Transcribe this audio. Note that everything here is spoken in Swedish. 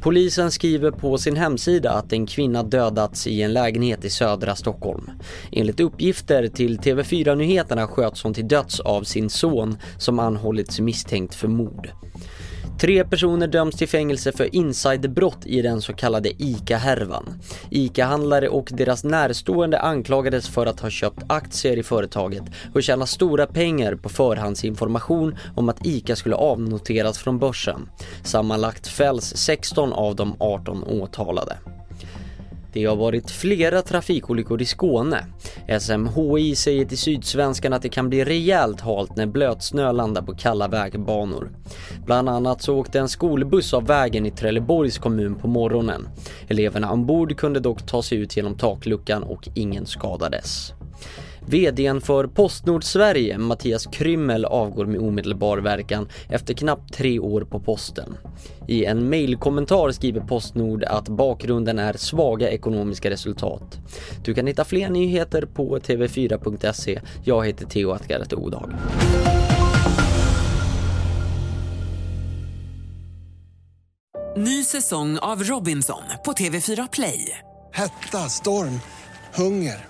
Polisen skriver på sin hemsida att en kvinna dödats i en lägenhet i södra Stockholm. Enligt uppgifter till TV4 Nyheterna sköts hon till döds av sin son som anhållits misstänkt för mord. Tre personer döms till fängelse för insiderbrott i den så kallade ICA-härvan. ICA-handlare och deras närstående anklagades för att ha köpt aktier i företaget och tjäna stora pengar på förhandsinformation om att ICA skulle avnoteras från börsen. Sammanlagt fälls 16 av de 18 åtalade. Det har varit flera trafikolyckor i Skåne. SMHI säger till Sydsvenskan att det kan bli rejält halt när blötsnö landar på kalla vägbanor. Bland annat så åkte en skolbuss av vägen i Trelleborgs kommun på morgonen. Eleverna ombord kunde dock ta sig ut genom takluckan och ingen skadades. VDn för Postnord Sverige, Mattias Krymmel, avgår med omedelbar verkan efter knappt tre år på posten. I en mejlkommentar skriver Postnord att bakgrunden är svaga ekonomiska resultat. Du kan hitta fler nyheter på tv4.se. Jag heter Theo Atgaret Odag. Ny säsong av Robinson på TV4 Play. Hetta, storm, hunger.